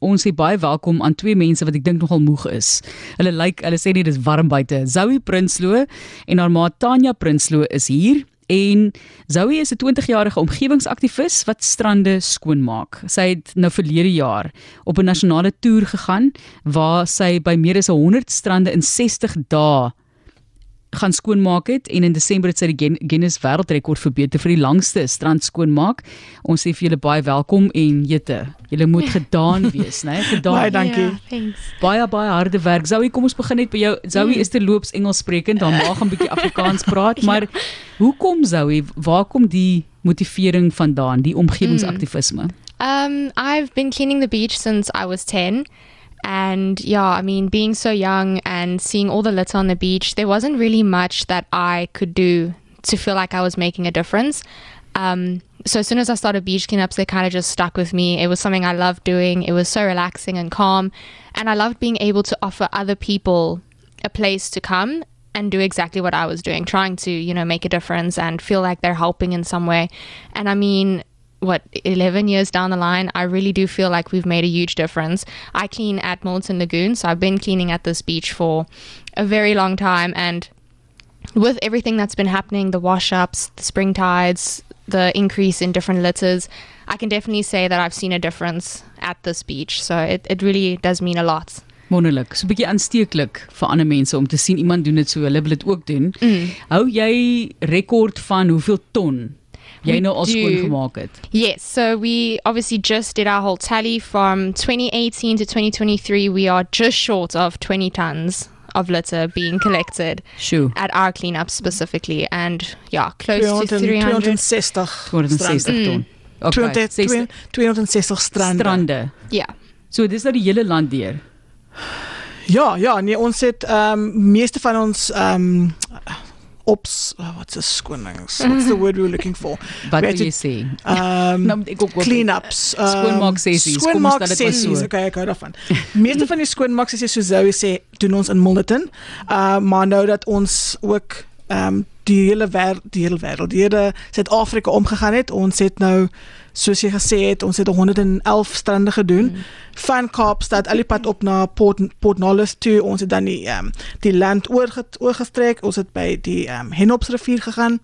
ons sê baie welkom aan twee mense wat ek dink nogal moeg is. Hulle lyk, hulle sê nie dis warm buite. Zoe Prinsloo en haar ma Tanya Prinsloo is hier. En Zoe is 'n 20-jarige omgewingsaktivis wat strande skoonmaak. Sy het nou verlede jaar op 'n nasionale toer gegaan waar sy by meer as 100 strande in 60 dae gaan skoonmaak het en in Desember het sy die Guinness wêreldrekord verbeter vir die langste strand skoonmaak. Ons sê vir julle baie welkom en jette. Julle moet gedaan wees, né? Gedaan. Baie dankie. Yeah, thanks. Baie baie harde werk. Zoe, kom ons begin net by jou. Zoe mm. is terloops Engels sprekend, dan mag 'n bietjie Afrikaans praat, maar hoekom Zoe? Waar kom die motivering vandaan, die omgewingsaktivisme? Um, I've been cleaning the beach since I was 10. And yeah, I mean, being so young and seeing all the litter on the beach, there wasn't really much that I could do to feel like I was making a difference. Um, so as soon as I started beach cleanups, they kind of just stuck with me. It was something I loved doing. It was so relaxing and calm. And I loved being able to offer other people a place to come and do exactly what I was doing, trying to, you know, make a difference and feel like they're helping in some way. And I mean, what 11 years down the line i really do feel like we've made a huge difference i clean at Milton lagoon so i've been cleaning at this beach for a very long time and with everything that's been happening the wash ups the spring tides the increase in different litters i can definitely say that i've seen a difference at this beach so it, it really does mean a lot Wonderlik. So 'n bietjie aansteeklik vir ander mense om te sien iemand doen dit so hulle wil dit ook doen. Mm. Hou jy rekord van hoeveel ton jy nou al skoon gemaak het. Yes, so we obviously just did our whole tally from 2018 to 2023 we are just short of 20 tons of litter being collected Shoo. at our cleanup specifically and yeah, close 200, to 300 260 260 ton. Okay, 260 strande. Strande. Ja. So dis nou die hele land deur. Ja, ja, nee, ons het ehm um, meeste van ons ehm um, ops oh, what's a skoonings what's the word we were looking for? Wat wil jy sê? um ook cleanups um, skoonmaak sessies skoonmaak sessies. okay ek hou daarvan. Meeste van die skoonmaak sessies soos Zoe sê doen ons in Milnerton uh maar nou dat ons ook um die hele wêreld die hele wêreld die hele Suid-Afrika omgegaan het ons het nou soos jy gesê het, ons het 111 strande gedoen mm. van Kaapstad al die pad op na Port Port Nolloth toe. Ons het dan die ehm um, die land oorgestrek. Ons het by die ehm um, Henops rivier gegaan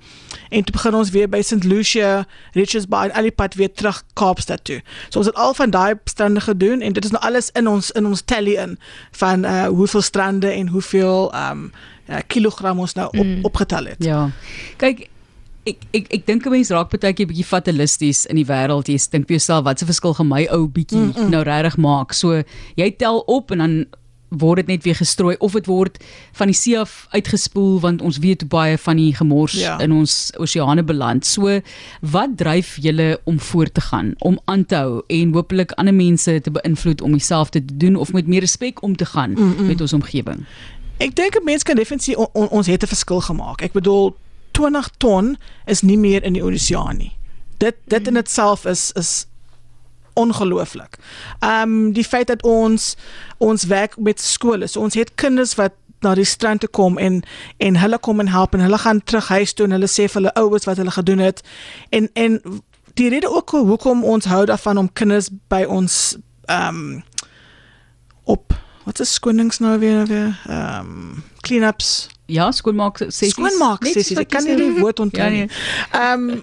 en toe begin ons weer by St Lucia, Richards Bay al die pad weer terug Kaapstad toe. So ons het al van daai strande gedoen en dit is nou alles in ons in ons tally in van uh hoeveel strande en hoeveel ehm um, ja, kilogram ons nou op, mm. opgetel het. Ja. Kyk ek ek ek dink 'n mens raak baie keer bietjie fatalisties in die wêreld. Jy dink vir jouself wat 'n verskil gaan my ou bietjie mm -mm. nou regtig maak. So jy tel op en dan word dit net weer gestrooi of dit word van die see af uitgespoel want ons weet hoe baie van die gemors ja. in ons oseane beland. So wat dryf julle om voort te gaan, om aan te hou en hopelik ander mense te beïnvloed om dieselfde te doen of met meer respek om te gaan mm -mm. met ons omgewing? Ek dink mense kan definitief on, on, ons het 'n verskil gemaak. Ek bedoel 20 ton is nie meer in die oseaan nie. Dit dit in itself is is ongelooflik. Ehm um, die feit dat ons ons werk met skole. So ons het kinders wat na die strand toe kom en en hulle kom en help en hulle gaan terug huis toe en hulle sê vir hulle ouers wat hulle gedoen het. En en die rede ook hoekom ons hou daarvan om kinders by ons ehm um, wat is skonings nou weer weer ehm um, cleanups Ja, skoonmaak sessies. Skoonmaak sessies. Ek kan nie die woord onthou ja, nie. Ehm um,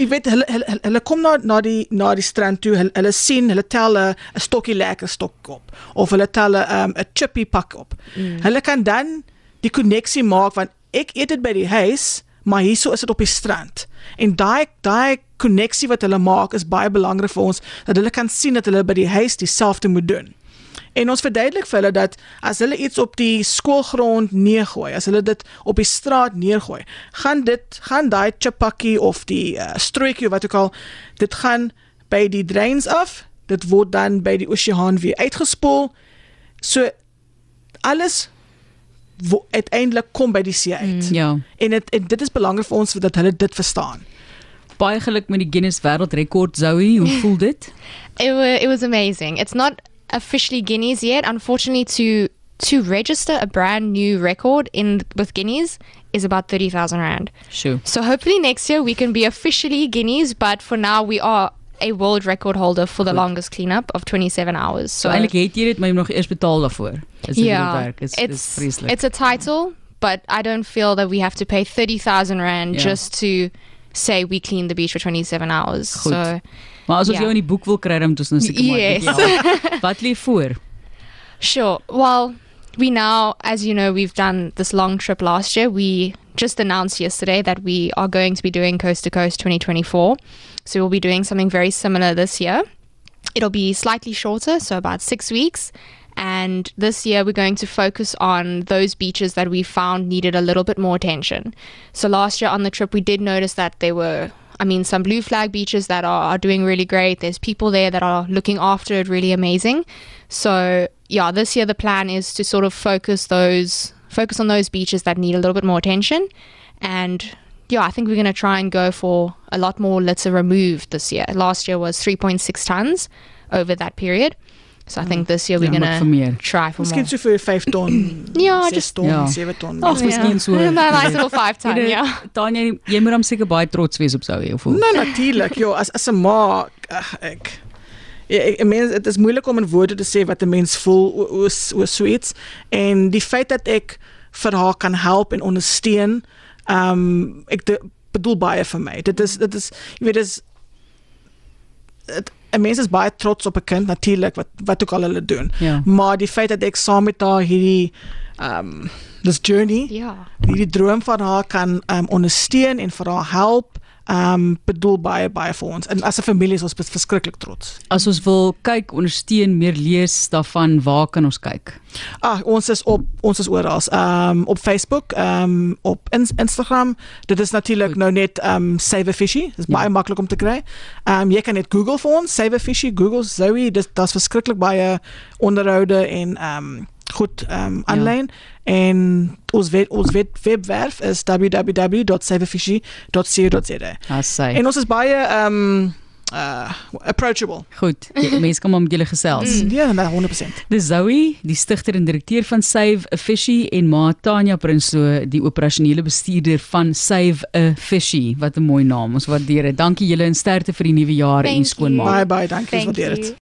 jy weet hulle hulle, hulle kom na na die na die strand toe. Hulle, hulle sien, hulle tel 'n stokkie lekker stok op of hulle tel 'n um, 'n chippy pak op. Mm. Hulle kan dan die koneksie maak want ek eet dit by die huis, maar hierso is dit op die strand. En daai daai koneksie wat hulle maak is baie belangrik vir ons dat hulle kan sien dat hulle by die huis dieselfde moet doen. En ons verduidelik vir hulle dat as hulle iets op die skoolgrond neergooi, as hulle dit op die straat neergooi, gaan dit gaan daai chipakkie of die uh, strooitjie wat ook al dit gaan by die drains af, dit word dan by die oseaan weer uitgespoel. So alles wat uiteindelik kom by die see uit. Mm, ja. En dit en dit is belangrik vir ons dat hulle dit verstaan. Baie geluk met die Guinness Wêreldrekord Zoe, hoe voel dit? it was it was amazing. It's not officially Guineas yet. Unfortunately, to to register a brand new record in with Guineas is about thirty thousand rand. Sure. So hopefully next year we can be officially Guineas, but for now we are a world record holder for the longest cleanup of 27 hours. So, so eintlik het jy dit maar jy nog eers betaal daarvoor. Is dit yeah, werk? Is it's vreeslik. It's a title, but I don't feel that we have to pay 30,000 rand yeah. just to say we cleaned the beach for 27 hours. Goed. So Maar as ons yeah. jou in die boek wil kry, dan moet ons nou seker yes. maar Wat lê voor? Sure. Well, we now as you know, we've done this long trip last year. We just announced yesterday that we are going to be doing Coast to Coast 2024. So we'll be doing something very similar this year. It'll be slightly shorter, so about 6 weeks. And this year, we're going to focus on those beaches that we found needed a little bit more attention. So, last year on the trip, we did notice that there were, I mean, some blue flag beaches that are, are doing really great. There's people there that are looking after it really amazing. So, yeah, this year the plan is to sort of focus those focus on those beaches that need a little bit more attention and yeah, I think we're going to try and go for a lot more litter removed this year. Last year was 3.6 tons over that period. So I think this year we're ja, going to try for miskien more. Miskien so vir 5 ton. ja, just ton, ja. 7 ton. Ag, miskien so. Ja, nice little 5 ton, ja. Tanya, jy moet hom seker baie trots wees op sou hê, voel. Nee, natuurlik. Ja, as as 'n ma, ag ek ek meen dit is moeilik om in woorde te sê wat 'n mens voel oor oor sweets en die feit dat ek vir haar kan help en ondersteun, ehm um, ek de, bedoel baie vir my. Dit is dit is jy weet dis 'n mens is baie trots op 'n kind natuurlik wat wat ook al hulle doen. Ja. Maar die feit dat ek saam met haar hierdie ehm um, this journey, ja. hierdie droom van haar kan ehm um, ondersteun en vir haar help um bedoel baie baie vir ons. En as 'n familie is ons verskriklik trots. As ons wil kyk, ondersteun, meer lees daarvan, waar kan ons kyk? Ah, ons is op ons is oral. Um op Facebook, um op in, Instagram. Dit is natuurlik nou net um Save a Fishy. Dit is ja. baie maklik om te kry. Um jy kan net Google vir ons Save a Fishy, Google Zoe. Dit daar's verskriklik baie onderhoude en um goed um aanlyn ja. en ons web, ons web, webwerf is www.savefishy.co.za. Assai. En ons is baie um uh approachable. Goed. Mense kom om julle gesels. Mm, ja, nou 100%. Dis Zoe, die stigter en direkteur van Save a Fishy en Ma Tanya Prinsloo, die operasionele bestuurder van Save a Fishy. Wat 'n mooi naam. Ons waardeer dit. Dankie julle en sterkte vir die nuwe jaar Thank en skoonmaak. Bye bye, dankie vir dit.